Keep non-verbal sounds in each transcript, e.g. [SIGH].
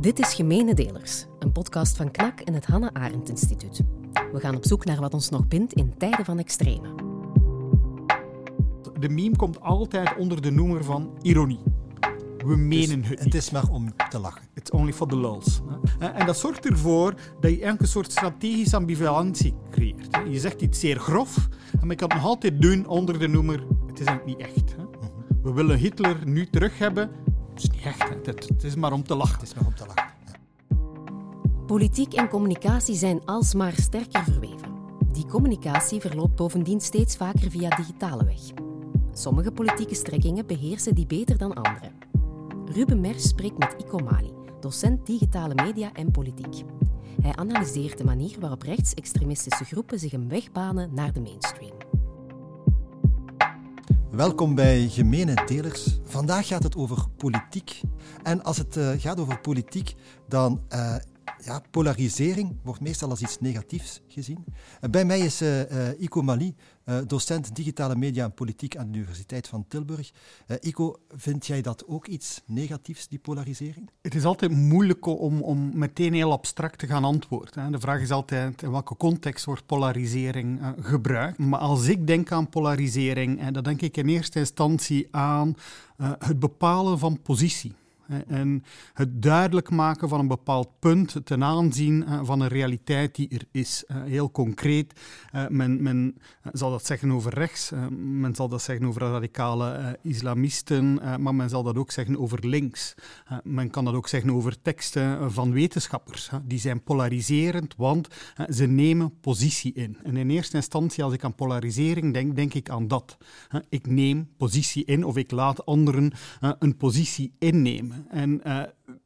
Dit is Gemene Delers, een podcast van KNAK en het Hannah Arendt Instituut. We gaan op zoek naar wat ons nog bindt in tijden van extreme. De meme komt altijd onder de noemer van ironie. We menen het, het niet. is maar om te lachen. It's only for the lulz. hè. En dat zorgt ervoor dat je eigenlijk een soort strategische ambivalentie creëert. Je zegt iets zeer grof, maar je kan het nog altijd doen onder de noemer het is eigenlijk niet echt. hè. We willen Hitler nu terug hebben. Het is niet echt. hè. Het, het is maar om te lachen. Het is maar om te lachen. Politiek en communicatie zijn alsmaar sterker verweven. Die communicatie verloopt bovendien steeds vaker via digitale weg. Sommige politieke strekkingen beheersen die beter dan andere. Ruben Mers spreekt met Ico Mali, docent digitale media en politiek. Hij analyseert de manier waarop rechtsextremistische groepen zich een weg banen naar de mainstream. Welkom bij Gemene Delers. Vandaag gaat het over politiek. En als het eh, gaat over politiek, dan uh, ja, polarisering wordt meestal als iets negatiefs gezien. Uh, bij mij is uh, Ico Mali, docent digitale media en politiek aan de Universiteit van Tilburg. Ico, vind jij dat ook iets negatiefs, die polarisering? Het is altijd moeilijk om, om meteen heel abstract te gaan antwoorden. Hè. De vraag is altijd in welke context wordt polarisering uh, gebruikt. Maar als ik denk aan polarisering, dan denk ik in eerste instantie aan uh, het bepalen van positie. En het duidelijk maken van een bepaald punt ten aanzien van een realiteit die er is. Heel concreet, men, men zal dat zeggen over rechts, men zal dat zeggen over radicale islamisten, maar men zal dat ook zeggen over links. Men kan dat ook zeggen over teksten van wetenschappers. Die zijn polariserend, want ze nemen positie in. En in eerste instantie, als ik aan polarisering denk, denk ik aan dat. Ik neem positie in of ik laat anderen een positie innemen. En uh,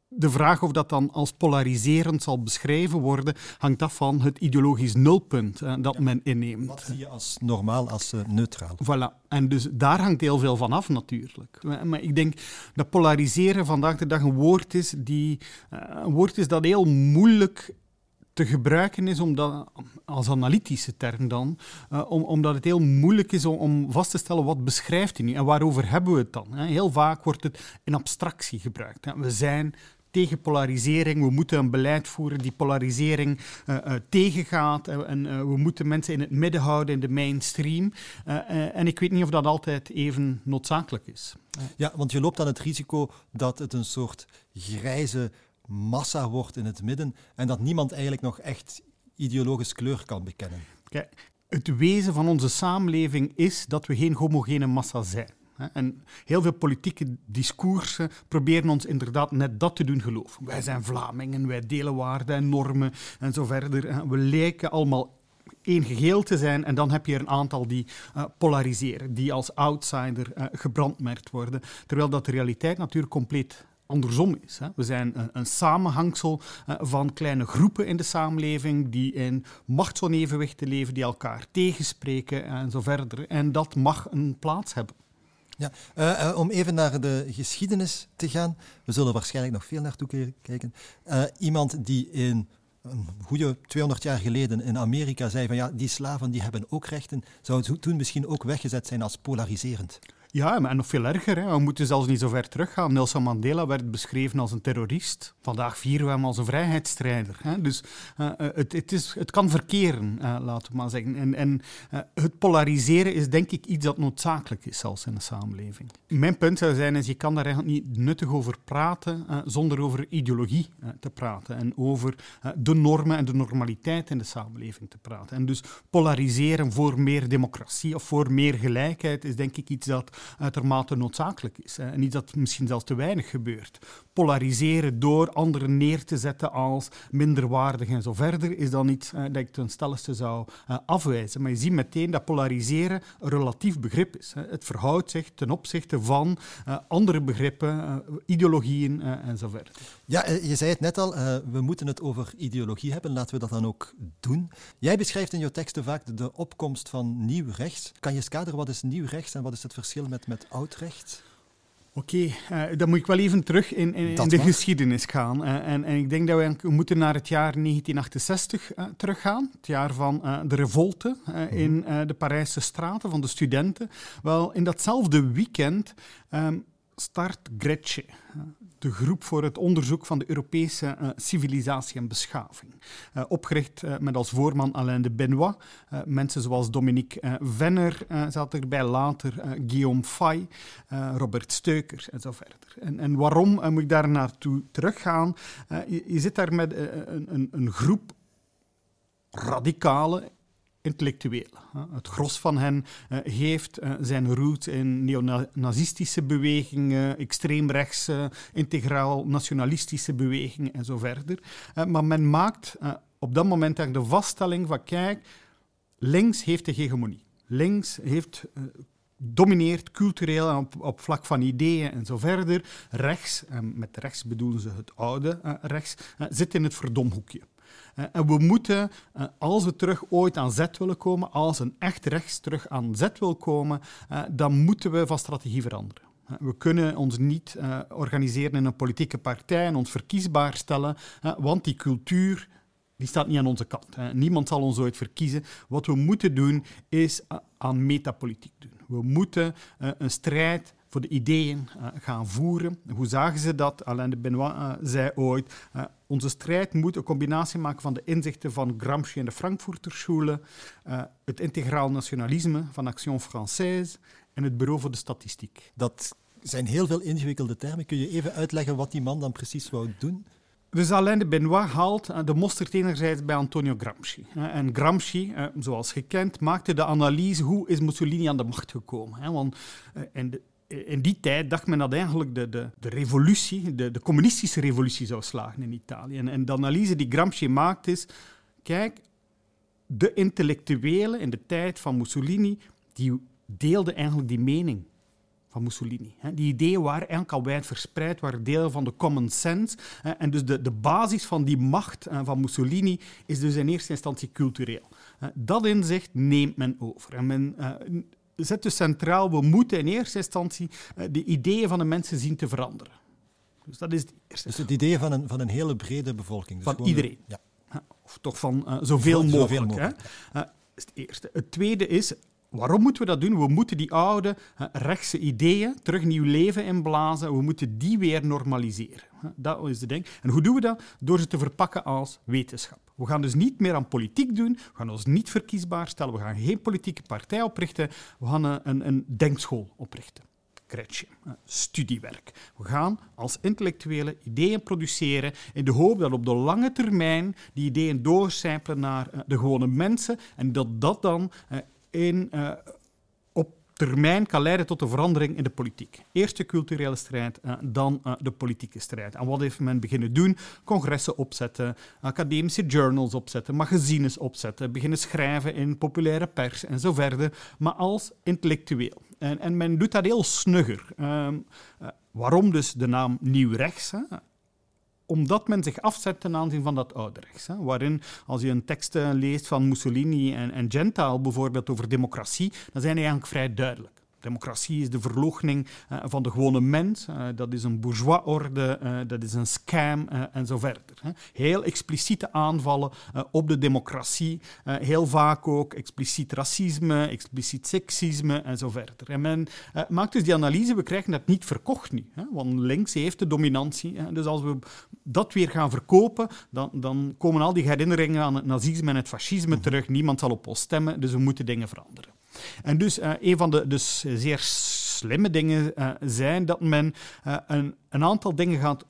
de vraag of dat dan als polariserend zal beschreven worden, hangt af van het ideologisch nulpunt uh, dat ja. men inneemt. Wat zie je als normaal, als uh, neutraal? Voilà. En dus daar hangt heel veel van af natuurlijk. Maar ik denk dat polariseren vandaag de dag een woord is, die, een woord is dat heel moeilijk gebruiken is omdat, als analytische term dan, uh, om, omdat het heel moeilijk is om, vast te stellen wat beschrijft hij nu en waarover hebben we het dan. Hè? Heel vaak wordt het in abstractie gebruikt. We zijn tegen polarisering, we moeten een beleid voeren die polarisering uh, uh, tegengaat en we moeten mensen in het midden houden in de mainstream. en ik weet niet of dat altijd even noodzakelijk is. Ja, want je loopt dan het risico dat het een soort grijze massa wordt in het midden en dat niemand eigenlijk nog echt ideologisch kleur kan bekennen. Kijk, het wezen van onze samenleving is dat we geen homogene massa zijn. En heel veel politieke discoursen proberen ons inderdaad net dat te doen geloven. Wij zijn Vlamingen, wij delen waarden en normen en zo verder. We lijken allemaal één geheel te zijn en dan heb je er een aantal die uh, polariseren, die als outsider uh, gebrandmerkt worden. Terwijl dat de realiteit natuurlijk compleet andersom is. Hè. We zijn een, een samenhangsel uh, van kleine groepen in de samenleving die in machtsonevenwichten leven, die elkaar tegenspreken en zo verder. En dat mag een plaats hebben. Ja, uh, uh, om even naar de geschiedenis te gaan. We zullen waarschijnlijk nog veel naartoe kijken. iemand die in een goede 200 jaar geleden in Amerika zei van ja, die slaven die hebben ook rechten, zou toen misschien ook weggezet zijn als polariserend. Ja, en nog veel erger. Hè. We moeten zelfs niet zo ver teruggaan. Nelson Mandela werd beschreven als een terrorist. Vandaag vieren we hem als een vrijheidsstrijder. Hè. Dus uh, het, het, is, het kan verkeren, uh, laten we maar zeggen. En, en het polariseren is denk ik iets dat noodzakelijk is zelfs in de samenleving. Mijn punt zou zijn, is je kan daar eigenlijk niet nuttig over praten zonder over ideologie te praten. En over de normen en de normaliteit in de samenleving te praten. En dus polariseren voor meer democratie of voor meer gelijkheid is denk ik iets dat uitermate noodzakelijk is. En iets dat misschien zelfs te weinig gebeurt. Polariseren door anderen neer te zetten als minderwaardig en zo verder, is dan iets dat ik ten stelligste zou uh, afwijzen. Maar je ziet meteen dat polariseren een relatief begrip is. Het verhoudt zich ten opzichte van uh, andere begrippen, ideologieën en zo verder. Ja, je zei het net al, we moeten het over ideologie hebben. Laten we dat dan ook doen. Jij beschrijft in je teksten vaak de opkomst van nieuw rechts. Kan je kaderen wat is nieuw rechts en wat is het verschil met, met oud recht? Oké, okay, uh, dan moet ik wel even terug in, in, in de mag. geschiedenis gaan. Uh, en, en, ik denk dat we, moeten naar het jaar 1968 uh, teruggaan. Het jaar van eh, de revolte mm-hmm. in de Parijse straten van de studenten. Wel, in datzelfde weekend um, start Gretje, de groep voor het onderzoek van de Europese uh, civilisatie en beschaving. Uh, opgericht uh, met als voorman Alain de Benoit. mensen zoals Dominique Venner zat erbij, later Guillaume Fay, Robert Steukers en zo verder. En, en waarom moet ik daar naartoe teruggaan? Je, je, zit daar met een, een, een groep radicale, intellectuelen. Het gros van hen eh, heeft eh, zijn roots in neonazistische bewegingen, extreemrechtse, integraal nationalistische bewegingen en zo verder. Eh, maar men maakt op dat moment de vaststelling van kijk, links heeft de hegemonie. Links heeft domineert cultureel op, op vlak van ideeën en zo verder. Rechts, en met rechts bedoelen ze het oude rechts, zit in het verdomhoekje. Eh, en we moeten, eh, als we terug ooit aan zet willen komen, als een echt rechts terug aan zet wil komen, eh, dan moeten we van strategie veranderen. We kunnen ons niet organiseren in een politieke partij en ons verkiesbaar stellen, want die cultuur die staat niet aan onze kant. Niemand zal ons ooit verkiezen. Wat we moeten doen, is aan metapolitiek doen. We moeten een strijd voor de ideeën gaan voeren. Hoe zagen ze dat? Alain de Benoit zei ooit, onze strijd moet een combinatie maken van de inzichten van Gramsci en de Frankfurter Schule, het integraal nationalisme van Action Française en het Bureau voor de Statistiek. Dat zijn heel veel ingewikkelde termen. Kun je even uitleggen wat die man dan precies wou doen? Dus Alain de Benoit haalt de mosterd enerzijds bij Antonio Gramsci. En Gramsci, zoals gekend, maakte de analyse hoe is Mussolini aan de macht gekomen. Want in de in die tijd dacht men dat eigenlijk de, de, de revolutie, de, de communistische revolutie zou slagen in Italië. En, de analyse die Gramsci maakt is, kijk, de intellectuelen in de tijd van Mussolini, die deelden eigenlijk die mening van Mussolini. Die ideeën waren eigenlijk al wijd verspreid, waren deel van de common sense. En dus de, de basis van die macht van Mussolini is dus in eerste instantie cultureel. Dat inzicht neemt men over. En men zet dus centraal, we moeten in eerste instantie uh, de ideeën van de mensen zien te veranderen. Dus dat is het eerste. Dus het idee van een, van een hele brede bevolking. Dus van iedereen. ja. Of toch van uh, zoveel, mogelijk. Zoveel mogelijk. Hè? Uh, is het eerste. Het tweede is, Waarom moeten we dat doen? We moeten die oude rechtse ideeën terug nieuw leven inblazen. We moeten die weer normaliseren. Dat is de ding. En hoe doen we dat? Door ze te verpakken als wetenschap. We gaan dus niet meer aan politiek doen. We gaan ons niet verkiesbaar stellen. We gaan geen politieke partij oprichten. We gaan een, een, denkschool oprichten. Kretje, studiewerk. We gaan als intellectuele ideeën produceren in de hoop dat op de lange termijn die ideeën doorcijpelen naar eh, de gewone mensen en dat dat dan eh, op termijn kan leiden tot een verandering in de politiek. Eerst de culturele strijd, uh, dan uh, de politieke strijd. En wat heeft men beginnen doen? Congressen opzetten, academische journals opzetten, magazines opzetten, beginnen schrijven in populaire pers en zo verder, maar als intellectueel. En, en men doet dat heel snugger. Ehm, waarom dus de naam Nieuw Rechts? Hè? Omdat men zich afzet ten aanzien van dat oude rechts. Hè, waarin, als je een tekst leest van Mussolini en, en Gentile bijvoorbeeld over democratie, dan zijn die eigenlijk vrij duidelijk. Democratie is de verloochening uh, van de gewone mens. Uh, dat is een bourgeois-orde, uh, dat is een scam en zo verder. Hè. Heel expliciete aanvallen op de democratie. heel vaak ook expliciet racisme, expliciet seksisme en zo verder. En men maakt dus die analyse, we krijgen dat niet verkocht nu. Hè, want links heeft de dominantie. Hè. Dus als we dat weer gaan verkopen, dan, dan komen al die herinneringen aan het nazisme en het fascisme terug. Niemand zal op ons stemmen, dus we moeten dingen veranderen. En dus uh, een van de dus zeer slimme dingen uh, zijn dat men uh, een, een, aantal dingen gaat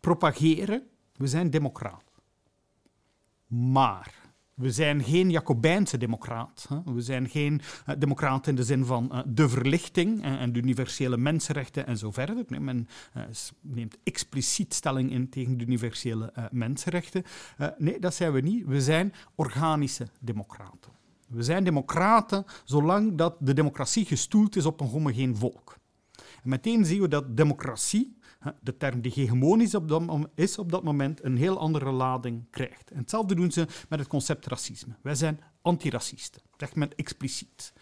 propageren. We zijn democraat. Maar we zijn geen Jacobijnse democraat. We zijn geen democraat in de zin van de verlichting en, de universele mensenrechten en zo verder. Men neemt expliciet stelling in tegen de universele mensenrechten. nee, dat zijn we niet. We zijn organische democraten. We zijn democraten zolang dat de democratie gestoeld is op een homogeen volk. En meteen zien we dat democratie, de term die hegemonisch is op dat moment, een heel andere lading krijgt. En hetzelfde doen ze met het concept racisme. Wij zijn antiracisten, zegt men expliciet.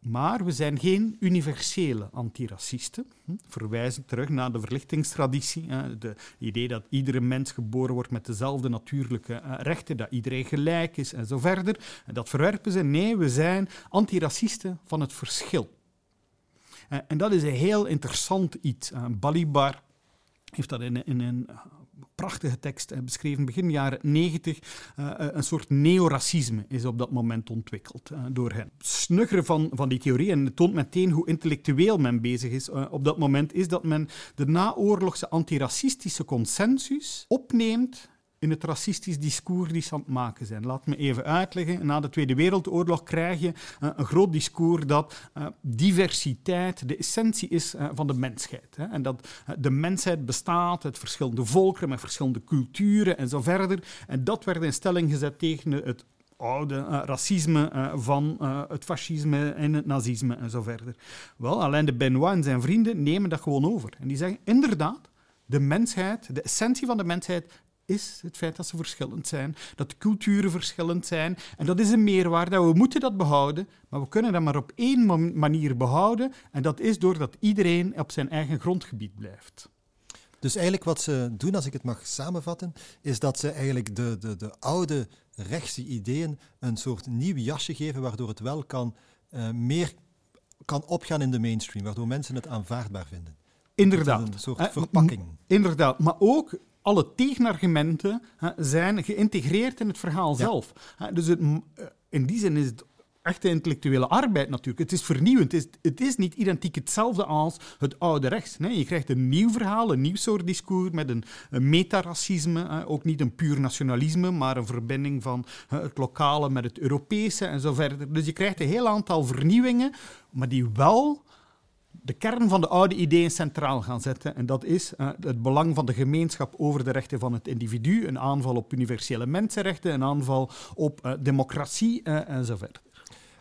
Maar we zijn geen universele antiracisten. Verwijzen terug naar de verlichtingstraditie. Het idee dat iedere mens geboren wordt met dezelfde natuurlijke eh, rechten, dat iedereen gelijk is en zo verder. Dat verwerpen ze. Nee, we zijn antiracisten van het verschil. en dat is een heel interessant iets. Balibar heeft dat in een prachtige tekst beschreven, begin jaren 90. Uh, een soort neoracisme is op dat moment ontwikkeld door hen. Snuggeren van, van die theorie, en het toont meteen hoe intellectueel men bezig is op dat moment, is dat men de naoorlogse antiracistische consensus opneemt in het racistisch discours die ze aan het maken zijn. Laat me even uitleggen. Na de Tweede Wereldoorlog krijg je uh, een groot discours dat uh, diversiteit de essentie is uh, van de mensheid. Hè? En dat de mensheid bestaat uit verschillende volkeren met verschillende culturen en zo verder. En dat werd in stelling gezet tegen het oude racisme van het fascisme en het nazisme en zo verder. Wel, Alain de Benoit en zijn vrienden nemen dat gewoon over. En die zeggen, inderdaad, de mensheid, de essentie van de mensheid is het feit dat ze verschillend zijn, dat de culturen verschillend zijn. En dat is een meerwaarde. We moeten dat behouden, maar we kunnen dat maar op één manier behouden. En dat is doordat iedereen op zijn eigen grondgebied blijft. Dus eigenlijk wat ze doen, als ik het mag samenvatten, is dat ze eigenlijk de, de, de oude rechtse ideeën een soort nieuw jasje geven, waardoor het wel kan, uh, meer kan opgaan in de mainstream, waardoor mensen het aanvaardbaar vinden. Inderdaad. Een soort verpakking. Inderdaad, maar ook alle tegenargumenten zijn geïntegreerd in het verhaal zelf. dus het, eh, in die zin is het echte intellectuele arbeid natuurlijk. Het is vernieuwend. Het is, het is niet identiek hetzelfde als het oude rechts. Nee, je krijgt een nieuw verhaal, een nieuw soort discours met een, een metaracisme. ook niet een puur nationalisme, maar een verbinding van het lokale met het Europese en zo verder. Dus je krijgt een heel aantal vernieuwingen, maar die wel de kern van de oude ideeën centraal gaan zetten. En dat is uh, het belang van de gemeenschap over de rechten van het individu, een aanval op universele mensenrechten, een aanval op uh, democratie uh, en zo verder.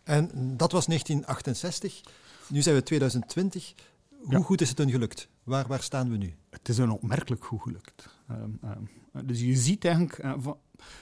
En dat was 1968. Nu zijn we 2020. Hoe ja. goed is het dan gelukt? Waar, waar staan we nu? Het is een opmerkelijk goed gelukt. Um, um, dus je ziet eigenlijk van,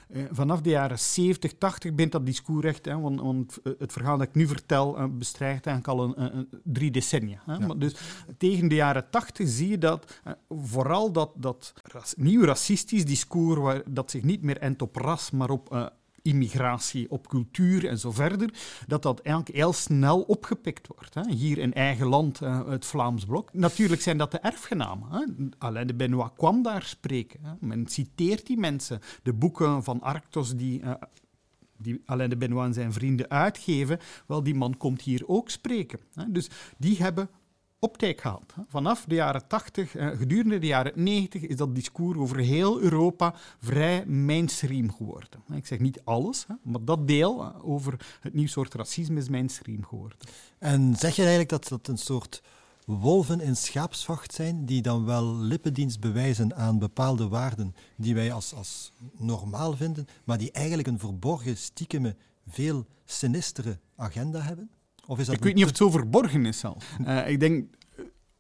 eh, vanaf de jaren 70, 80 bent dat discours echt, hè, want, want, het verhaal dat ik nu vertel uh, bestrijdt eigenlijk al een, een, drie decennia. Hè. Ja. Maar dus tegen de jaren 80 zie je dat uh, vooral dat, dat ras, nieuw racistisch discours, waar, dat zich niet meer endt op ras, maar op immigratie, op cultuur en zo verder, dat dat eigenlijk heel snel opgepikt wordt. Hè. Hier in eigen land, uh, het Vlaams blok. Natuurlijk zijn dat de erfgenamen. Hè. Alain de Benoit kwam daar spreken. Hè. Men citeert die mensen. De boeken van Arctos die... Uh, die Alain de Benoit en zijn vrienden uitgeven, wel, die man komt hier ook spreken. Dus die hebben optijk gehad. Vanaf de jaren 80, eh, gedurende de jaren 90, is dat discours over heel Europa vrij mainstream geworden. Ik zeg niet alles, maar dat deel eh, over het nieuw soort racisme is mainstream geworden. En zeg je eigenlijk dat dat een soort wolven in schaapsvacht zijn, die dan wel lippendienst bewijzen aan bepaalde waarden die wij als, als normaal vinden, maar die eigenlijk een verborgen, stiekeme, veel sinistere agenda hebben? Of is dat ik weet niet of het zo verborgen is zelf. Uh, ik denk,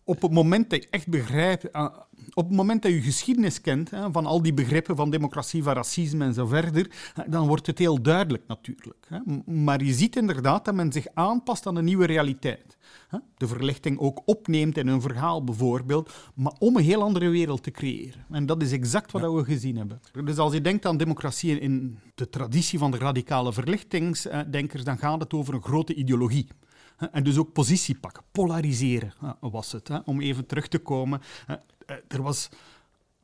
op het moment dat je echt begrijpt, uh, op het moment dat je geschiedenis kent, hè, van al die begrippen van democratie, van racisme en zo verder, dan wordt het heel duidelijk natuurlijk. Hè. Maar je ziet inderdaad dat men zich aanpast aan een nieuwe realiteit. De verlichting ook opneemt in een verhaal bijvoorbeeld, maar om een heel andere wereld te creëren. En dat is exact wat ja. we gezien hebben. Dus als je denkt aan democratie in de traditie van de radicale verlichtingsdenkers, dan gaat het over een grote ideologie. En dus ook positie pakken, polariseren was het. Om even terug te komen. Er was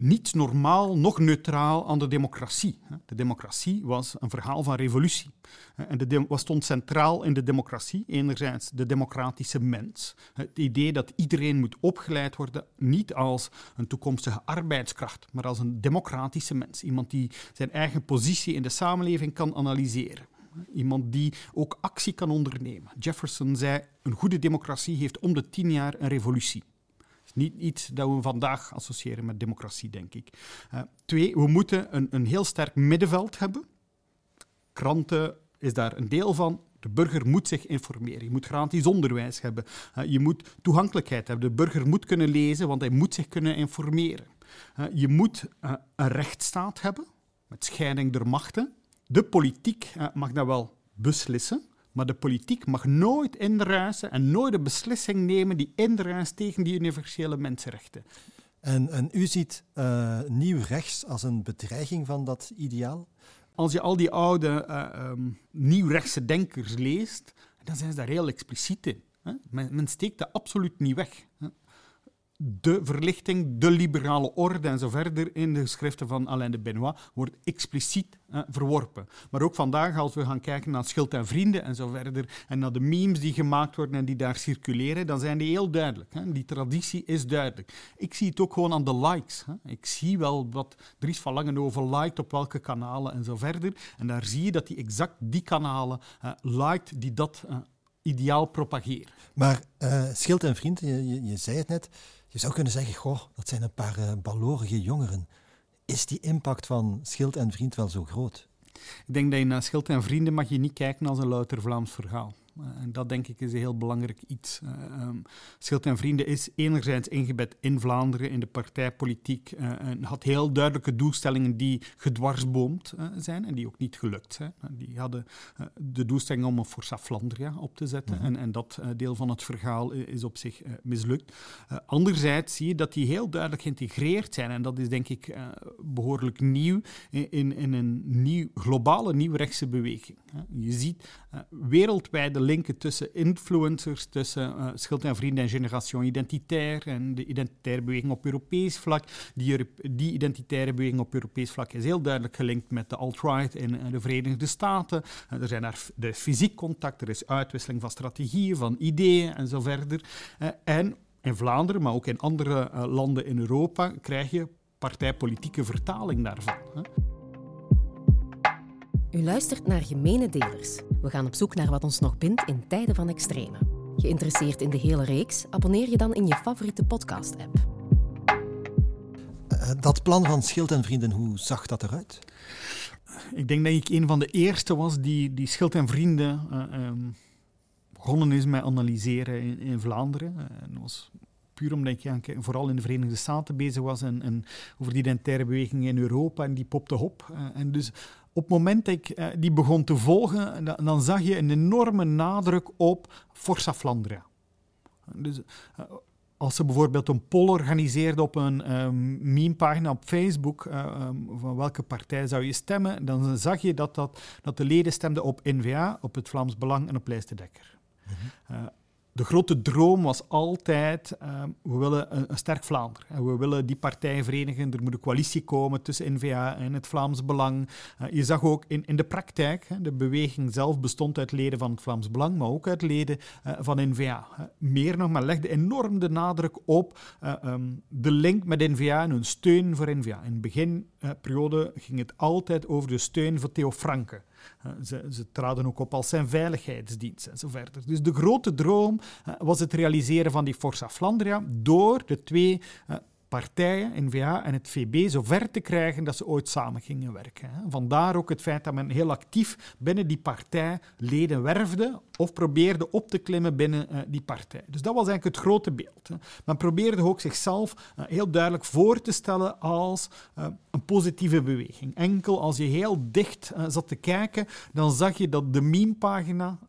niets normaal, nog neutraal aan de democratie. De democratie was een verhaal van revolutie. En de wat stond centraal in de democratie? Enerzijds de democratische mens. Het idee dat iedereen moet opgeleid worden, niet als een toekomstige arbeidskracht, maar als een democratische mens. Iemand die zijn eigen positie in de samenleving kan analyseren. Iemand die ook actie kan ondernemen. Jefferson zei: een goede democratie heeft om de tien jaar een revolutie. Niet iets dat we vandaag associëren met democratie, denk ik. Uh, twee, we moeten een, een heel sterk middenveld hebben. Kranten is daar een deel van. De burger moet zich informeren. Je moet gratis onderwijs hebben. Uh, je moet toegankelijkheid hebben. De burger moet kunnen lezen, want hij moet zich kunnen informeren. Uh, je moet een rechtsstaat hebben, met scheiding der machten. De politiek mag dat wel beslissen, maar de politiek mag nooit indruisen en nooit een beslissing nemen die indruist tegen die universele mensenrechten. En, en u ziet uh, nieuw rechts als een bedreiging van dat ideaal? Als je al die oude uh, um, nieuwrechtse denkers leest, dan zijn ze daar heel expliciet in. Men, men steekt dat absoluut niet weg de verlichting, de liberale orde en zo verder in de geschriften van Alain de Benoit wordt expliciet eh, verworpen. Maar ook vandaag, als we gaan kijken naar Schild en Vrienden en zo verder, en naar de memes die gemaakt worden en die daar circuleren, dan zijn die heel duidelijk. Hè. Die traditie is duidelijk. Ik zie het ook gewoon aan de likes. Hè. Ik zie wel wat Dries van Langenhoven liked op welke kanalen en zo verder. En daar zie je dat hij exact die kanalen uh, liked die dat ideaal propageren. Maar uh, Schild en Vrienden, je, je zei het net, je zou kunnen zeggen, goh, dat zijn een paar uh, balorige jongeren. Is die impact van Schild en Vriend wel zo groot? Ik denk dat je naar Schild en Vrienden mag je niet kijken als een louter Vlaams verhaal. Eh, en dat denk ik is een heel belangrijk iets. Uh, Schild en Vrienden is enerzijds ingebed in Vlaanderen, in de partijpolitiek, uh, en had heel duidelijke doelstellingen die gedwarsboomd zijn en die ook niet gelukt zijn. Die hadden de doelstelling om een Forza Flandria op te zetten -hmm. en, en, dat deel van het verhaal is op zich mislukt. anderzijds zie je dat die heel duidelijk geïntegreerd zijn en dat is denk ik behoorlijk nieuw in, in een nieuw, globale nieuwrechtse beweging. Je ziet wereldwijde linken tussen influencers, tussen uh, Schild en Vrienden en Generation Identitair en de identitaire beweging op Europees vlak. Die, die identitaire beweging op Europees vlak is heel duidelijk gelinkt met de alt-right in uh, de Verenigde Staten. Uh, er, zijn daar, is fysiek contact, er is uitwisseling van strategieën, van ideeën en zo verder. en in Vlaanderen, maar ook in andere landen in Europa, krijg je partijpolitieke vertaling daarvan. U luistert naar Gemene Delers. We gaan op zoek naar wat ons nog bindt in tijden van extreme. Geïnteresseerd in de hele reeks? Abonneer je dan in je favoriete podcast-app. Uh, dat plan van Schild en Vrienden, hoe zag dat eruit? Ik denk dat ik een van de eerste was die, die Schild en Vrienden uh, um, begonnen is met analyseren in, in Vlaanderen. Uh, en was puur omdat ik ja, vooral in de Verenigde Staten bezig was en, en over die identitaire beweging in Europa en die popte op. en dus op het moment dat ik uh, die begon te volgen, dan, dan, zag je een enorme nadruk op Forza Flandria. Dus uh, als ze bijvoorbeeld een poll organiseerde op een um, meme-pagina op Facebook, uh, um, van welke partij zou je stemmen, dan zag je dat, dat, dat de leden stemden op N-VA, op het Vlaams Belang en op Lijst Dekker. Mm -hmm de grote droom was altijd, uh, we willen een, sterk Vlaanderen. En we willen die partijen verenigen. Er moet een coalitie komen tussen N-VA en het Vlaams Belang. Uh, je zag ook in, in de praktijk, de beweging zelf bestond uit leden van het Vlaams Belang, maar ook uit leden uh, van N-VA. meer nog, maar legde enorm de nadruk op um, de link met N-VA en hun steun voor N-VA. In de beginperiode ging het altijd over de steun voor Theo Franke. Ze, ze, traden ook op als zijn veiligheidsdienst en verder. Dus de grote droom was het realiseren van die Forza Flandria door de twee partijen, NVA en het VB, zo ver te krijgen dat ze ooit samen gingen werken. Vandaar ook het feit dat men heel actief binnen die partij leden werfde of probeerde op te klimmen binnen uh, die partij. Dus dat was eigenlijk het grote beeld. Men probeerde ook zichzelf uh, heel duidelijk voor te stellen als uh, een positieve beweging. Enkel als je heel dicht zat te kijken, dan zag je dat de memepagina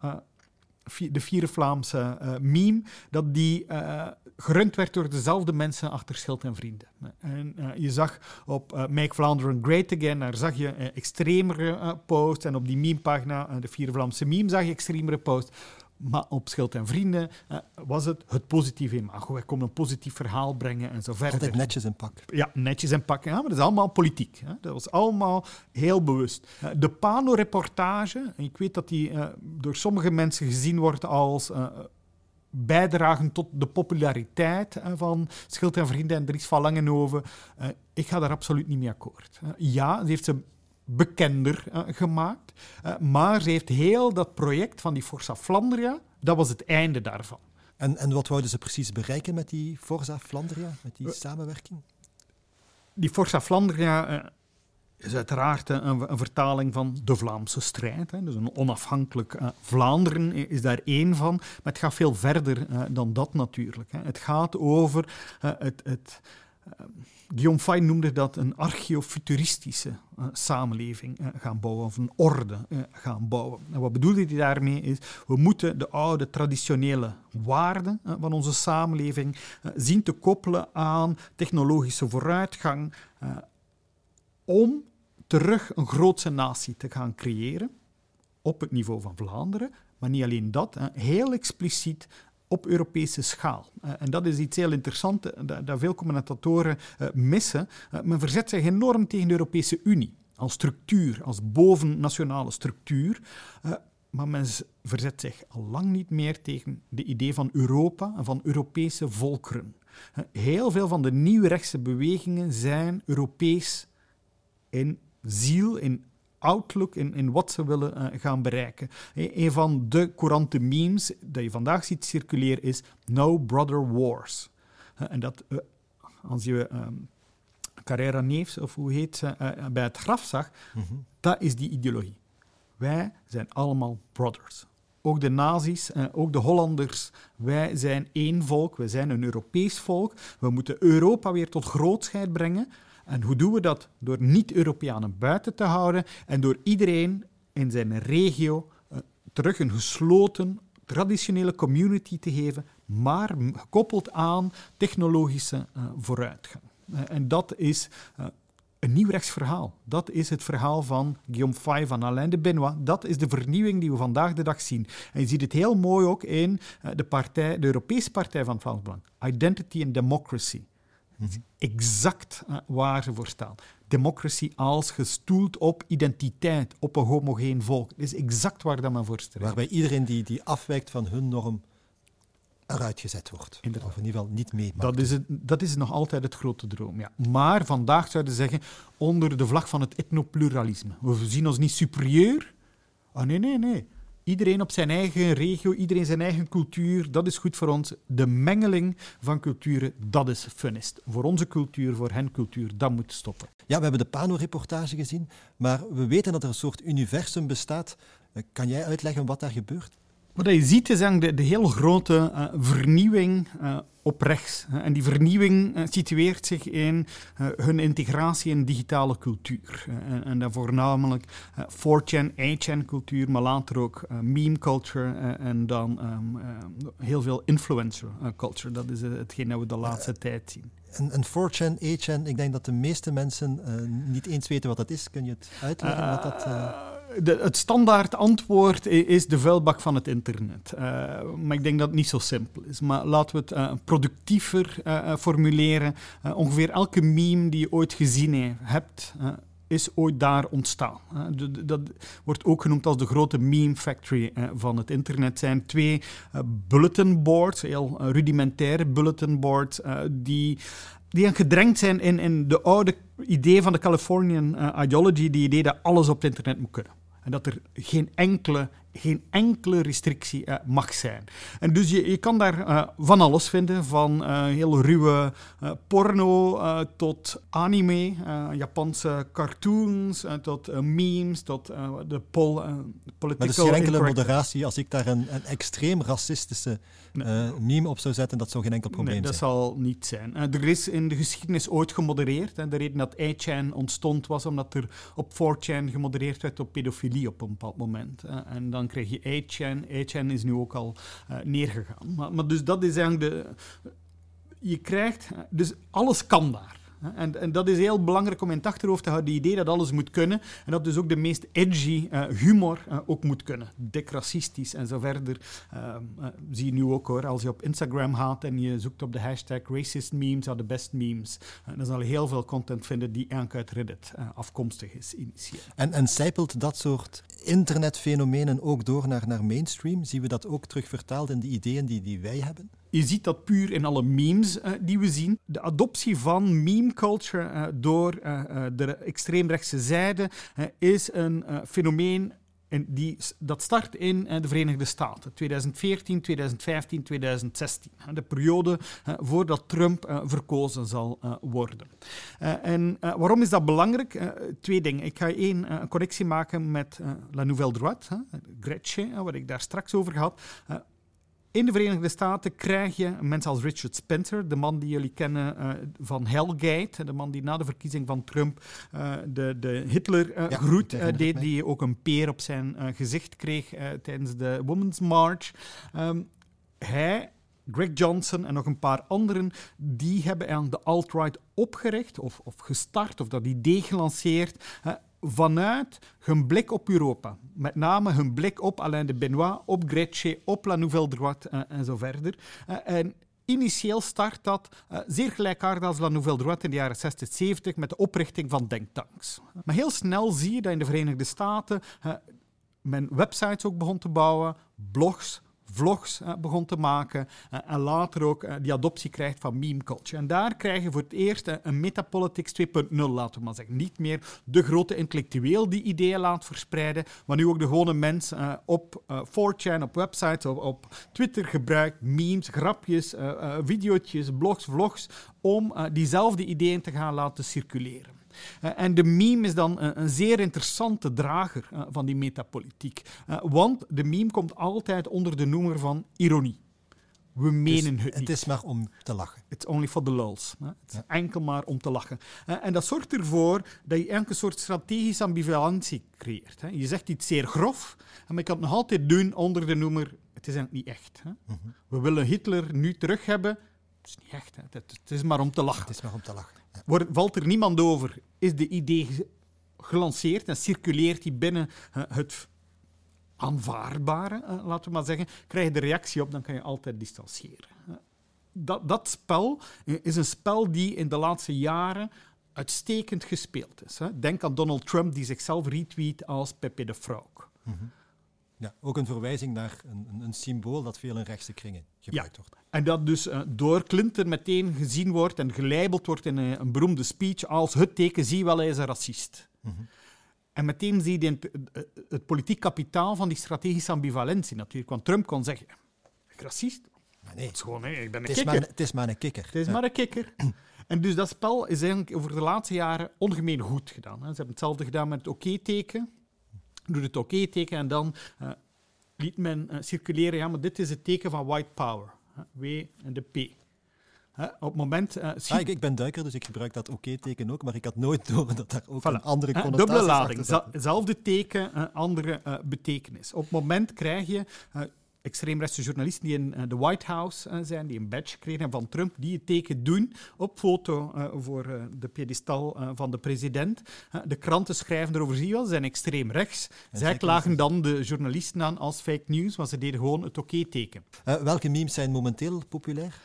de vierde Vlaamse uh, meme, dat die uh, gerund werd door dezelfde mensen achter Schild en Vrienden. En uh, je zag op Make Vlaanderen Great Again, daar zag je extremere posts. En op die memepagina, de vierde Vlaamse meme, zag je extremere posts. Maar op Schild en Vrienden uh, was het het positieve imago. Wij konden een positief verhaal brengen en zo verder. Altijd netjes in pak. Ja, netjes in pak. Ja, maar dat is allemaal politiek. Hè. Dat was allemaal heel bewust. Uh, de Pano-reportage, ik weet dat die uh, door sommige mensen gezien wordt als bijdragen tot de populariteit van Schild en Vrienden en Dries van Langenhoven. ik ga daar absoluut niet mee akkoord. ja, ze heeft ze bekender uh, gemaakt. Uh, maar ze heeft heel dat project van die Forza Flandria, dat was het einde daarvan. En, en wat wouden ze precies bereiken met die Forza Flandria, met die uh, samenwerking? Die Forza Flandria is uiteraard een, een, vertaling van de Vlaamse strijd. Hè. Dus een onafhankelijk Vlaanderen is daar één van. Maar het gaat veel verder dan dat natuurlijk. Hè. Het gaat over het... het Guillaume Fay noemde dat een archeofuturistische uh, samenleving uh, gaan bouwen, of een orde uh, gaan bouwen. En wat bedoelde hij daarmee is, we moeten de oude traditionele waarden van onze samenleving zien te koppelen aan technologische vooruitgang om terug een grootse natie te gaan creëren op het niveau van Vlaanderen. Maar niet alleen dat, heel expliciet op Europese schaal. en dat is iets heel interessants dat, dat veel commentatoren missen. men verzet zich enorm tegen de Europese Unie als structuur, als bovennationale structuur. maar men verzet zich al lang niet meer tegen de idee van Europa en van Europese volkeren. Heel veel van de nieuwrechtse bewegingen zijn Europees in ziel, in outlook, in, in wat ze willen uh, gaan bereiken. Een van de courante memes dat je vandaag ziet circuleren is No Brother Wars. en dat, uh, als je um, Carrera Neefs, of hoe heet ze, bij het graf zag, mm -hmm. dat is die ideologie. Wij zijn allemaal brothers. Ook de nazi's, ook de Hollanders, wij zijn één volk, wij zijn een Europees volk. We moeten Europa weer tot grootheid brengen. En hoe doen we dat? Door niet-Europeanen buiten te houden en door iedereen in zijn regio uh, terug een gesloten, traditionele community te geven, maar gekoppeld aan technologische uh, vooruitgang. Uh, en dat is een nieuw rechtsverhaal. Dat is het verhaal van Guillaume Fay, van Alain de Benoit. Dat is de vernieuwing die we vandaag de dag zien. En je ziet het heel mooi ook in de, partij, de Europese Partij van Vlaams Belang. Identity and Democracy. Exact uh, waar ze voor staan. Democratie als gestoeld op identiteit, op een homogeen volk. Dat is exact waar dat men voor. Waarbij iedereen die, die afwijkt van hun norm eruit gezet wordt. Inderdaad. Of in ieder geval niet mee. Dat is, het, dat is nog altijd het grote droom. Ja. Maar vandaag zouden zeggen onder de vlag van het etnopluralisme. We zien ons niet superieur. Ah, nee, nee, nee. Iedereen op zijn eigen regio, iedereen zijn eigen cultuur, dat is goed voor ons. De mengeling van culturen, dat is funnest. Voor onze cultuur, voor hen cultuur, dat moet stoppen. Ja, we hebben de Pano-reportage gezien, maar we weten dat er een soort universum bestaat. Eh, kan jij uitleggen wat daar gebeurt? Wat je ziet is de, de heel grote uh, vernieuwing uh, op rechts. En die vernieuwing uh, situeert zich in hun integratie in digitale cultuur. En, en dan voornamelijk 4chan, 8chan cultuur, maar later ook meme culture en dan um, heel veel influencer culture. Dat is hetgeen dat we de laatste tijd zien. En, en 4chan, 8chan, ik denk dat de meeste mensen niet eens weten wat dat is. Kun je het uitleggen wat dat het standaard antwoord is de vuilbak van het internet. Uh, maar ik denk dat het niet zo simpel is. Maar laten we het uh, productiever uh, formuleren. ongeveer elke meme die je ooit gezien hebt, is ooit daar ontstaan. dat wordt ook genoemd als de grote meme factory van het internet. Het zijn twee bulletin boards, heel rudimentaire bulletin boards, die die gedrenkt zijn in, in de oude idee van de Californian ideology, die idee dat alles op het internet moet kunnen. En dat er geen enkele geen enkele restrictie uh, mag zijn. En dus je, je kan daar uh, van alles vinden, van uh, heel ruwe porno tot anime, Japanse cartoons, tot memes, tot de pol, political... Maar is geen enkele moderatie als ik daar een, een extreem racistische nee. meme op zou zetten, dat zou geen enkel probleem nee, dat zijn. dat zal niet zijn. er is in de geschiedenis ooit gemodereerd. En de reden dat 8chan ontstond was omdat er op 4chan gemodereerd werd op pedofilie op een bepaald moment. en dan krijg je 8chan. 8chan is nu ook al uh, neergegaan. Maar, maar, dus dat is eigenlijk de... Je krijgt... Dus alles kan daar. En, en, dat is heel belangrijk om in het achterhoofd te houden, het idee dat alles moet kunnen. En dat dus ook de meest edgy uh, humor uh, ook moet kunnen. Dik racistisch en zo verder. Uh, zie je nu ook hoor, als je op Instagram gaat en je zoekt op de hashtag racist memes, are the best memes. dan zal je heel veel content vinden die eigenlijk uit Reddit afkomstig is initieel. En, en zijpelt dat soort internetfenomenen ook door naar, naar mainstream? Zien we dat ook terug vertaald in de ideeën die, die wij hebben? Je ziet dat puur in alle memes uh, die we zien. De adoptie van meme culture uh, door uh, de extreemrechtse zijde is een fenomeen en die, dat start in de Verenigde Staten, 2014, 2015, 2016. De periode voordat Trump verkozen zal worden. en waarom is dat belangrijk? twee dingen. Ik ga één connectie maken met La Nouvelle Droite, Gretchen, wat ik daar straks over had. In de Verenigde Staten krijg je mensen als Richard Spencer, de man die jullie kennen uh, van Hellgate, de man die na de verkiezing van Trump uh, de, de Hitler-groet uh, deed, die ook een peer op zijn gezicht kreeg tijdens de Women's March. Um, hij Greg Johnson en nog een paar anderen, die hebben eigenlijk de alt-right opgericht of, of gestart of dat idee gelanceerd vanuit hun blik op Europa. Met name hun blik op Alain de Benoit, op Gretchen, op La Nouvelle Droite uh, en zo verder. Uh, en initieel start dat uh, zeer gelijkaardig als La Nouvelle Droite in de jaren 60, 70 met de oprichting van denktanks. Maar heel snel zie je dat in de Verenigde Staten men websites ook begon te bouwen, blogs, vlogs uh, begon te maken uh, en later ook uh, die adoptie krijgt van meme culture. En daar krijg je voor het eerst een metapolitics 2.0, laten we maar zeggen. Niet meer de grote intellectueel die ideeën laat verspreiden, maar nu ook de gewone mens op 4chan, op websites, op, op, Twitter gebruikt memes, grapjes, video's, blogs, vlogs, om diezelfde ideeën te gaan laten circuleren. Uh, en de meme is dan een, een zeer interessante drager uh, van die metapolitiek. Want de meme komt altijd onder de noemer van ironie. We menen dus het niet. Het is maar om te lachen. It's only for the lulz. Het is ja. enkel maar om te lachen. en dat zorgt ervoor dat je een soort strategische ambivalentie creëert. Je zegt iets zeer grof, maar je kan het nog altijd doen onder de noemer het is eigenlijk niet echt. -hmm. We willen Hitler nu terug hebben. Het is niet echt. Het is maar om te lachen. Het is maar om te lachen. Wordt, valt er niemand over, is de idee gelanceerd en circuleert die binnen uh, het aanvaardbare, uh, laten we maar zeggen, krijg je de reactie op, dan kan je altijd distancieren. Uh, dat, dat spel is een spel die in de laatste jaren uitstekend gespeeld is. Denk aan Donald Trump, die zichzelf retweet als Pepe de Frog. Ja, ook een verwijzing naar een, een, een, symbool dat veel in rechtse kringen gebruikt ja. wordt. En dat dus uh, door Clinton meteen gezien wordt en gelabeld wordt in een, een beroemde speech als het teken, zie wel, hij is een racist. Mm -hmm. En meteen zie je het, het, politiek kapitaal van die strategische ambivalentie natuurlijk. Want Trump kon zeggen, ik racist? Maar nee. Het is gewoon, nee, ik ben een het is kikker. Maar, het is maar een kikker. Het is ja. maar een kikker. [CLEARS THROAT] En dus dat spel is eigenlijk over de laatste jaren ongemeen goed gedaan. Hè. Ze hebben hetzelfde gedaan met het oké-teken. Doe het oké-teken en dan uh, liet men uh, circuleren, ja, maar dit is het teken van white power. W en de P. He, op het moment... Uh, ah, ik, ik, ben duiker, dus ik gebruik dat oké-teken ook, maar ik had nooit door dat daar ook voilà. een andere connotatie Dubbele lading, hetzelfde teken, uh, andere uh, betekenis. Op het moment krijg je extreemrechtse journalisten die in de White House zijn, die een badge kregen van Trump, die het teken doen op foto voor de piedestal van de president. de kranten schrijven erover, zie je wel, ze zijn extreem rechts. Zij klagen dan de journalisten aan als fake news, want ze deden gewoon het oké-teken. welke memes zijn momenteel populair?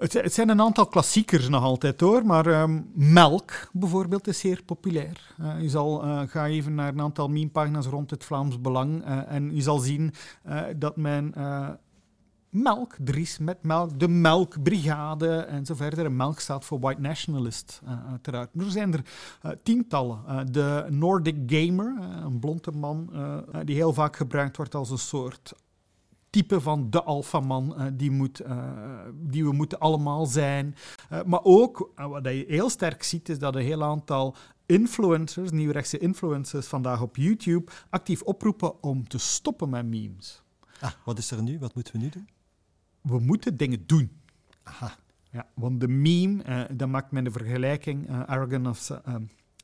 Het, zijn een aantal klassiekers nog altijd hoor, maar um, melk bijvoorbeeld is zeer populair. Uh, je zal, uh, ga even naar een aantal memepagina's rond het Vlaams Belang uh, en je zal zien dat men melk, Dries met melk, de melkbrigade en zo verder. En melk staat voor white nationalist, uiteraard. Maar er zijn er tientallen. de Nordic Gamer, een blonde man die heel vaak gebruikt wordt als een soort type van de alfaman uh, die, moet, uh, die we moeten allemaal zijn. Uh, maar ook, wat je heel sterk ziet, is dat een heel aantal influencers, nieuwrechtse influencers vandaag op YouTube, actief oproepen om te stoppen met memes. Ah, wat is er nu? Wat moeten we nu doen? We moeten dingen doen. Aha. Ja, want de meme, dan maakt men de vergelijking, Arrogant of...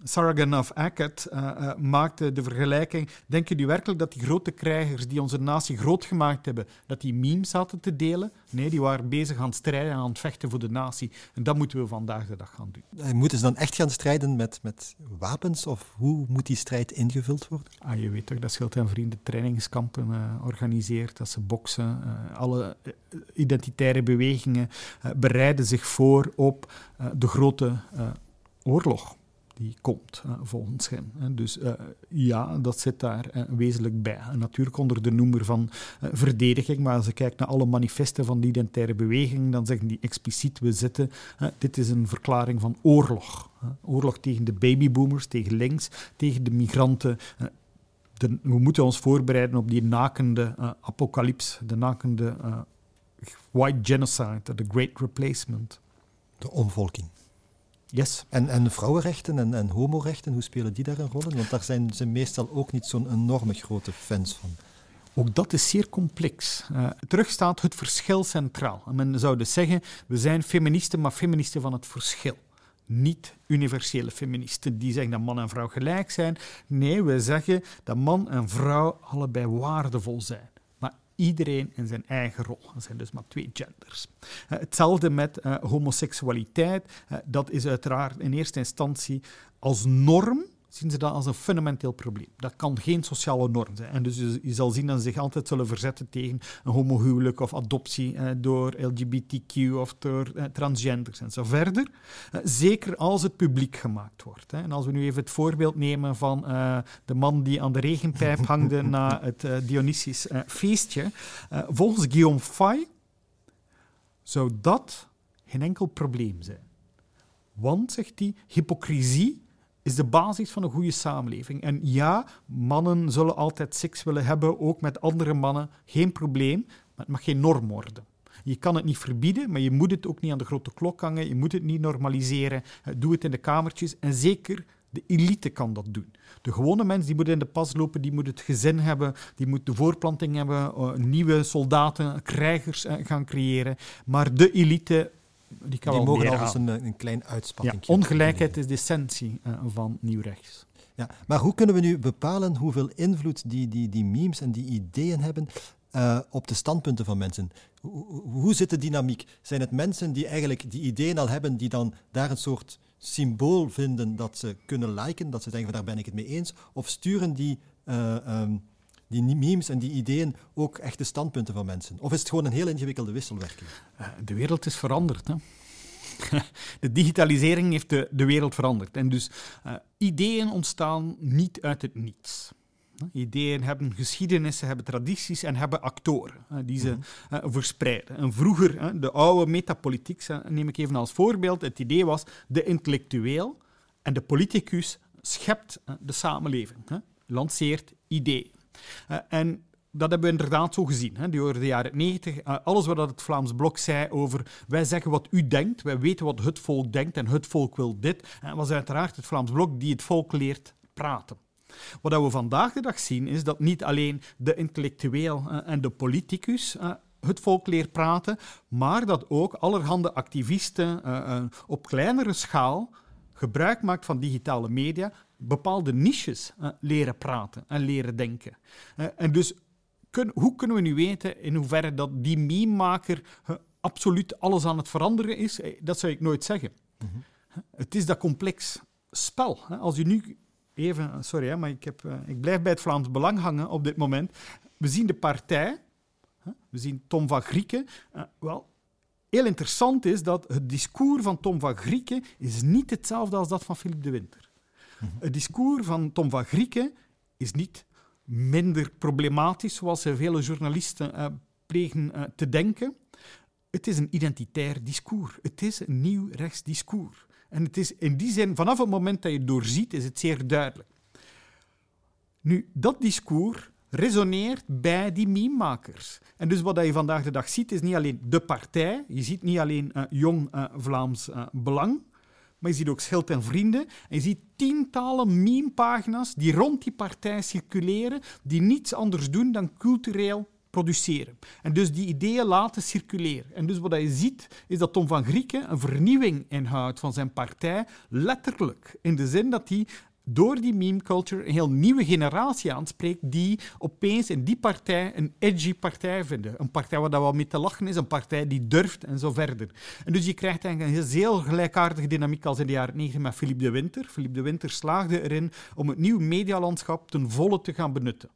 Sargon of uh, uh, maakte de vergelijking. Denken jullie werkelijk dat die grote krijgers die onze natie groot gemaakt hebben, dat die memes zaten te delen? Nee, die waren bezig aan het strijden en aan het vechten voor de natie. En dat moeten we vandaag de dag gaan doen. Moeten ze dan echt gaan strijden met, met wapens? Of hoe moet die strijd ingevuld worden? Ah, je weet toch dat Schild en Vrienden trainingskampen uh, organiseert, dat ze boksen. alle identitaire bewegingen bereiden zich voor op de grote oorlog die komt, uh, volgens hem. Dus uh, ja, dat zit daar uh, wezenlijk bij. Natuurlijk onder de noemer van verdediging, maar als je kijkt naar alle manifesten van de identitaire beweging, dan zeggen die expliciet, we zitten, dit is een verklaring van oorlog. oorlog tegen de babyboomers, tegen links, tegen de migranten. De, we moeten ons voorbereiden op die nakende apocalyps, de nakende white genocide, the great replacement. De omvolking. Yes. En, en vrouwenrechten en, en homorechten, hoe spelen die daar een rol in? Want daar zijn ze meestal ook niet zo'n enorme grote fans van. Ook dat is zeer complex. Uh, terug staat het verschil centraal. En men zou dus zeggen, we zijn feministen, maar feministen van het verschil. Niet universele feministen die zeggen dat man en vrouw gelijk zijn. Nee, we zeggen dat man en vrouw allebei waardevol zijn iedereen in zijn eigen rol. Er zijn dus maar twee genders. Uh, hetzelfde met uh, homoseksualiteit. Uh, dat is uiteraard in eerste instantie als norm zien ze dat als een fundamenteel probleem. Dat kan geen sociale norm zijn. En dus je, zal zien dat ze zich altijd zullen verzetten tegen een homohuwelijk of adoptie eh, door LGBTQ of door eh, transgenders en zo verder. Eh, zeker als het publiek gemaakt wordt. Hè. En als we nu even het voorbeeld nemen van eh, de man die aan de regenpijp [LAUGHS] hangde na het uh, Dionysisch uh, feestje. volgens Guillaume Fay zou dat geen enkel probleem zijn. Want, zegt hij, hypocrisie is de basis van een goede samenleving. En ja, mannen zullen altijd seks willen hebben, ook met andere mannen. Geen probleem, maar het mag geen norm worden. Je kan het niet verbieden, maar je moet het ook niet aan de grote klok hangen. Je moet het niet normaliseren. Eh, doe het in de kamertjes. En zeker de elite kan dat doen. De gewone mens die moet in de pas lopen, die moet het gezin hebben, die moet de voorplanting hebben, eh, nieuwe soldaten, krijgers eh, gaan creëren. Maar de elite die, kan die mogen al een, een klein uitspanning. Ja, ongelijkheid is de essentie uh, van nieuw rechts. Ja, maar hoe kunnen we nu bepalen hoeveel invloed die, die, die memes en die ideeën hebben uh, op de standpunten van mensen? Hoe, hoe zit de dynamiek? Zijn het mensen die eigenlijk die ideeën al hebben, die dan daar een soort symbool vinden dat ze kunnen liken, dat ze denken van daar ben ik het mee eens, of sturen die uh, um, die memes en die ideeën ook echte standpunten van mensen? Of is het gewoon een heel ingewikkelde wisselwerking? Eh, de wereld is veranderd. Hè? [LAUGHS] De digitalisering heeft de, de wereld veranderd. En dus uh, ideeën ontstaan niet uit het niets. Ideeën hebben geschiedenissen, hebben tradities en hebben actoren die ze uh, verspreiden. En vroeger, de oude metapolitiek, neem ik even als voorbeeld, het idee was de intellectueel en de politicus schept de samenleving, lanceert ideeën. Uh, en dat hebben we inderdaad zo gezien. Hè, door de jaren 90. Uh, alles wat het Vlaams Blok zei over wij zeggen wat u denkt, wij weten wat het volk denkt en het volk wil dit, uh, was uiteraard het Vlaams Blok die het volk leert praten. Wat we vandaag de dag zien is dat niet alleen de intellectueel en de politicus het volk leert praten, maar dat ook allerhande activisten op kleinere schaal gebruik maakt van digitale media bepaalde niches uh, leren praten en leren denken. Uh, en dus kun, hoe kunnen we nu weten in hoeverre dat die meme-maker uh, absoluut alles aan het veranderen is? Dat zou ik nooit zeggen. Mm -hmm. Het is dat complex spel. Als je nu even, sorry, hè, maar ik, heb, ik blijf bij het Vlaams Belang hangen op dit moment. We zien de partij, we zien Tom van Grieken. wel, heel interessant is dat het discours van Tom van Grieken is niet hetzelfde als dat van Philippe de Winter. Het discours van Tom van Grieken is niet minder problematisch, zoals vele journalisten uh, plegen uh, te denken. Het is een identitair discours. Het is een nieuw rechtsdiscours. En het is in die zin, vanaf het moment dat je het doorziet, is het zeer duidelijk. Nu, dat discours resoneert bij die meme-makers. En dus wat je vandaag de dag ziet, is niet alleen de partij. Je ziet niet alleen uh, jong Vlaams Belang maar je ziet ook Schild en Vrienden. En je ziet tientallen meme-pagina's die rond die partij circuleren, die niets anders doen dan cultureel produceren. En dus die ideeën laten circuleren. En dus wat je ziet, is dat Tom van Grieken een vernieuwing inhoudt van zijn partij, letterlijk. In de zin dat hij door die meme culture een heel nieuwe generatie aanspreekt die opeens in die partij een edgy partij vinden. Een partij waar dat wel mee te lachen is, een partij die durft en zo verder. En dus je krijgt eigenlijk een heel gelijkaardige dynamiek als in de jaren 90 met Philippe de Winter. Philippe de Winter slaagde erin om het nieuwe medialandschap ten volle te gaan benutten.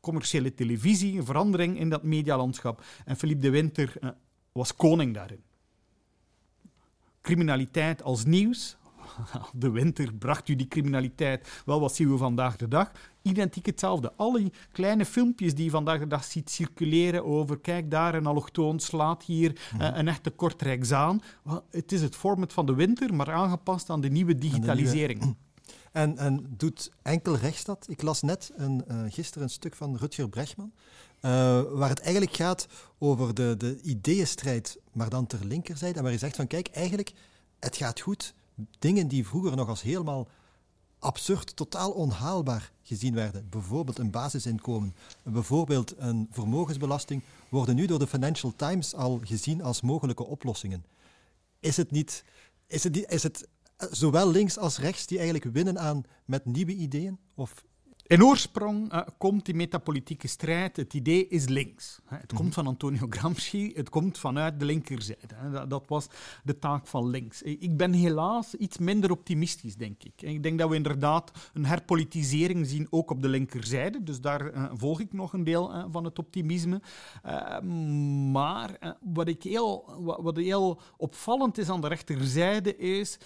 Commerciële televisie, een verandering in dat medialandschap. En Philippe de Winter uh, was koning daarin. Criminaliteit als nieuws, [LAUGHS] de winter bracht u die criminaliteit. Wel, wat zien we vandaag de dag? Identiek hetzelfde. Alle kleine filmpjes die je vandaag de dag ziet circuleren over kijk daar, een allochtoon slaat hier mm -hmm. een echte kortrijks aan. Het is het format van de winter, maar aangepast aan de nieuwe digitalisering. En, en, doet enkel rechts dat? Ik las net een, uh, gisteren een stuk van Rutger Brechtman, uh, waar het eigenlijk gaat over de, de ideeënstrijd, maar dan ter linkerzijde. En waar hij zegt van kijk, eigenlijk, het gaat goed dingen die vroeger nog als helemaal absurd, totaal onhaalbaar gezien werden, bijvoorbeeld een basisinkomen, bijvoorbeeld een vermogensbelasting, worden nu door de Financial Times al gezien als mogelijke oplossingen. Is het niet, is het, is het zowel links als rechts die eigenlijk winnen aan met nieuwe ideeën? Of in oorsprong uh, komt die metapolitieke strijd, het idee is links. Het komt mhm. van Antonio Gramsci, het komt vanuit de linkerzijde. Dat, dat, was de taak van links. Ik ben helaas iets minder optimistisch, denk ik. Ik denk dat we inderdaad een herpolitisering zien, ook op de linkerzijde. Dus daar uh, volg ik nog een deel uh, van het optimisme. maar wat, ik heel, wat, wat heel opvallend is aan de rechterzijde is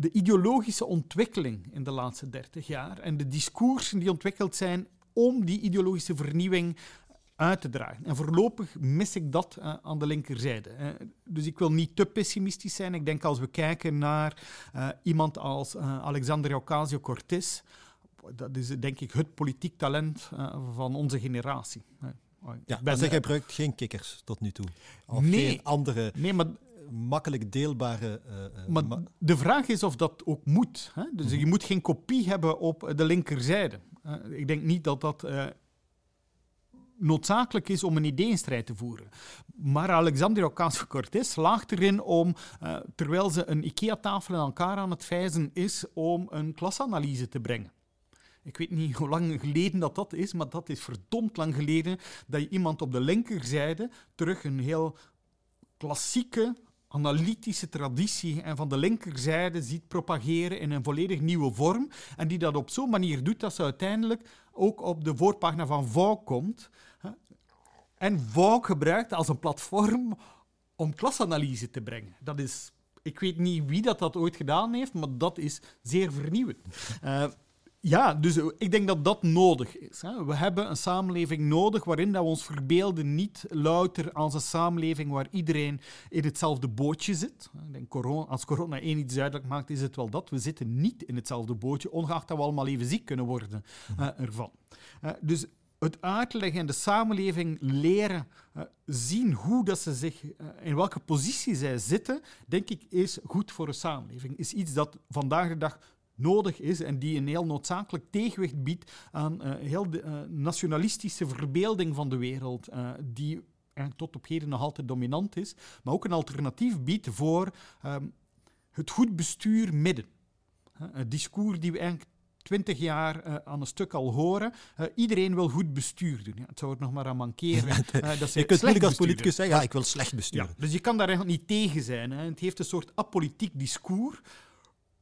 de ideologische ontwikkeling in de laatste dertig jaar en de discoursen die ontwikkeld zijn om die ideologische vernieuwing uit te dragen. En voorlopig mis ik dat uh, aan de linkerzijde. Uh, dus ik wil niet te pessimistisch zijn. Ik denk als we kijken naar uh, iemand als Alexander Ocasio-Cortez, dat is denk ik het politiek talent van onze generatie. Ja, ben, zeg, gebruikt geen kikkers tot nu toe. Of nee, geen andere... Nee, maar makkelijk deelbare. Uh, maar de vraag is of dat ook moet. Hè? Dus je moet geen kopie hebben op de linkerzijde. Uh, ik denk niet dat dat uh, noodzakelijk is om een ideeënstrijd te voeren. Maar Alexander Ocasio-Cortez slaagt erin om, terwijl ze een IKEA-tafel in elkaar aan het vijzen is, om een klasanalyse te brengen. Ik weet niet hoe lang geleden dat dat is, maar dat is verdomd lang geleden dat je iemand op de linkerzijde terug een heel klassieke analytische traditie en van de linkerzijde ziet propageren in een volledig nieuwe vorm. En die dat op zo'n manier doet dat ze uiteindelijk ook op de voorpagina van Vogue komt. En Vogue gebruikt als een platform om klasanalyse te brengen. Dat is, ik weet niet wie dat, dat ooit gedaan heeft, maar dat is zeer vernieuwend. Uh, ja, dus ik denk dat dat nodig is. Hè. We hebben een samenleving nodig waarin dat we ons verbeelden niet louter als een samenleving waar iedereen in hetzelfde bootje zit. Ik denk, corona, als corona één iets duidelijk maakt, is het wel dat. We zitten niet in hetzelfde bootje, ongeacht dat we allemaal even ziek kunnen worden uh, ervan. Uh, dus het uitleggen en de samenleving leren uh, zien hoe dat ze zich, uh, in welke positie zij zitten, denk ik, is goed voor een samenleving. Is iets dat vandaag de dag nodig is en die een heel noodzakelijk tegenwicht biedt aan uh, heel de uh, nationalistische verbeelding van de wereld, uh, die tot op heden nog altijd dominant is, maar ook een alternatief biedt voor um, het goed bestuur midden. een discours die we eigenlijk twintig jaar uh, aan een stuk al horen. Uh, iedereen wil goed bestuur doen. Ja, het zou er nog maar aan mankeren. Uh, [LAUGHS] dat je kunt moeilijk als politicus zeggen, ja, ik wil slecht besturen. Ja, dus je kan daar eigenlijk niet tegen zijn. Hè. Het heeft een soort apolitiek discours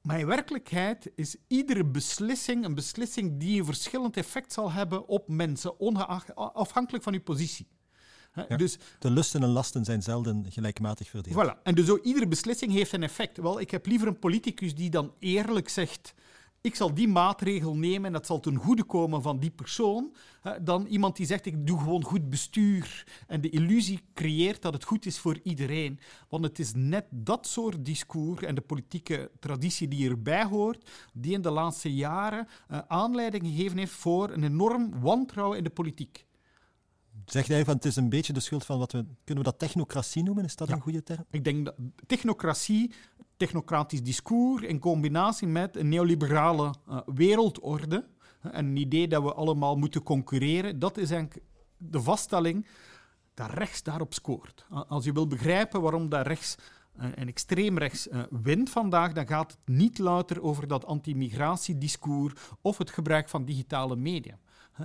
maar in werkelijkheid is iedere beslissing een beslissing die een verschillend effect zal hebben op mensen, ongeacht, afhankelijk van uw positie. dus, de lusten en lasten zijn zelden gelijkmatig verdeeld. Voilà. En dus ook iedere beslissing heeft een effect. Wel, ik heb liever een politicus die dan eerlijk zegt ik zal die maatregel nemen en dat zal ten goede komen van die persoon, dan iemand die zegt ik doe gewoon goed bestuur en de illusie creëert dat het goed is voor iedereen. Want het is net dat soort discours en de politieke traditie die erbij hoort, die in de laatste jaren uh, aanleiding gegeven heeft voor een enorm wantrouwen in de politiek. Zeg jij van het is een beetje de schuld van wat we. Kunnen we dat technocratie noemen? Is dat een goede term? Ik denk dat technocratie technocratisch discours in combinatie met een neoliberale uh, wereldorde en een idee dat we allemaal moeten concurreren, dat is eigenlijk de vaststelling dat rechts daarop scoort. Als je wil begrijpen waarom dat rechts uh, en extreem rechts uh, wint vandaag, dan gaat het niet louter over dat anti-migratiediscours of het gebruik van digitale media.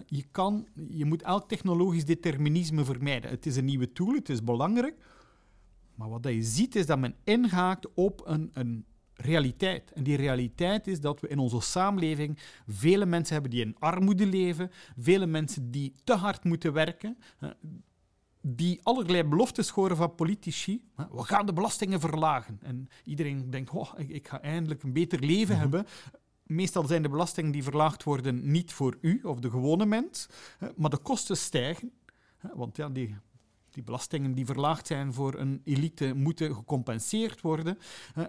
Je, kan, je moet elk technologisch determinisme vermijden. Het is een nieuwe tool, het is belangrijk, maar wat je ziet is dat men ingaat op een, een realiteit. En die realiteit is dat we in onze samenleving vele mensen hebben die in armoede leven, vele mensen die te hard moeten werken, die allerlei beloftes horen van politici. We gaan de belastingen verlagen. En iedereen denkt, oh, ik, ga eindelijk een beter leven mhm. hebben. Meestal zijn de belastingen die verlaagd worden niet voor u of de gewone mens, maar de kosten stijgen. Want ja, die die belastingen die verlaagd zijn voor een elite moeten gecompenseerd worden.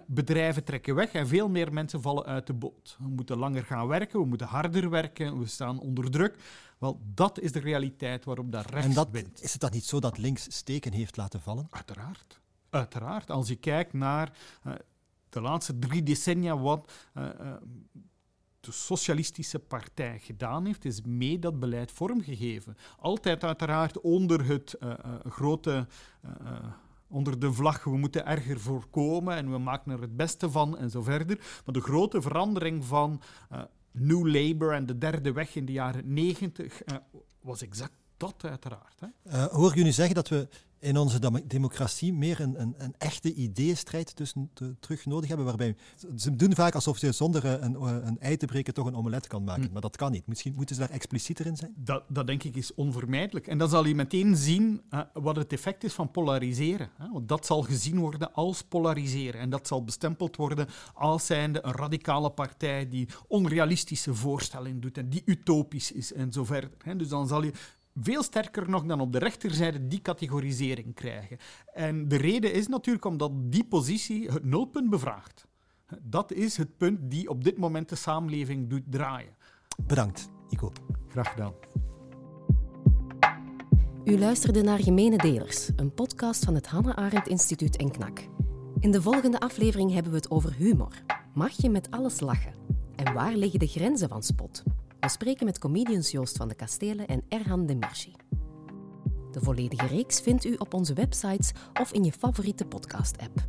Bedrijven trekken weg en veel meer mensen vallen uit de boot. We moeten langer gaan werken, we moeten harder werken, we staan onder druk. Wel, dat is de realiteit waarop dat rechts en dat, wint. Is het dan niet zo dat links steken heeft laten vallen? Uiteraard. Uiteraard. Als je kijkt naar uh, de laatste drie decennia, wat uh, uh, de Socialistische Partij gedaan heeft, is mee dat beleid vormgegeven. Altijd uiteraard onder het uh, uh, grote. Uh, onder de vlag, we moeten erger voorkomen en we maken er het beste van en zo verder. Maar de grote verandering van New Labour en de derde weg in de jaren negentig was exact dat uiteraard. Hè. Hoor je nu zeggen dat we in onze democratie meer een, een, een echte ideeënstrijd tussen terug nodig hebben, waarbij ze doen vaak alsof je zonder een, een ei te breken toch een omelet kan maken, hm. maar dat kan niet. Misschien moeten ze daar explicieter in zijn? Dat, dat denk ik is onvermijdelijk. En dan zal je meteen zien uh, wat het effect is van polariseren. Hè? Want dat zal gezien worden als polariseren en dat zal bestempeld worden als zijnde een radicale partij die onrealistische voorstellingen doet en die utopisch is en zo verder. Hè? Dus dan zal je veel sterker nog dan op de rechterzijde die categorisering krijgen. En de reden is natuurlijk omdat die positie het nulpunt bevraagt. Dat is het punt die op dit moment de samenleving doet draaien. Bedankt, Ico. Graag gedaan. U luisterde naar Gemene Delers, een podcast van het Hannah Arendt Instituut en KNAK. In de volgende aflevering hebben we het over humor. Mag je met alles lachen? En waar liggen de grenzen van spot? We spreken met comedians Joost van de Kastelen en Erhan Demirci. De volledige reeks vindt u op onze websites of in je favoriete podcast-app.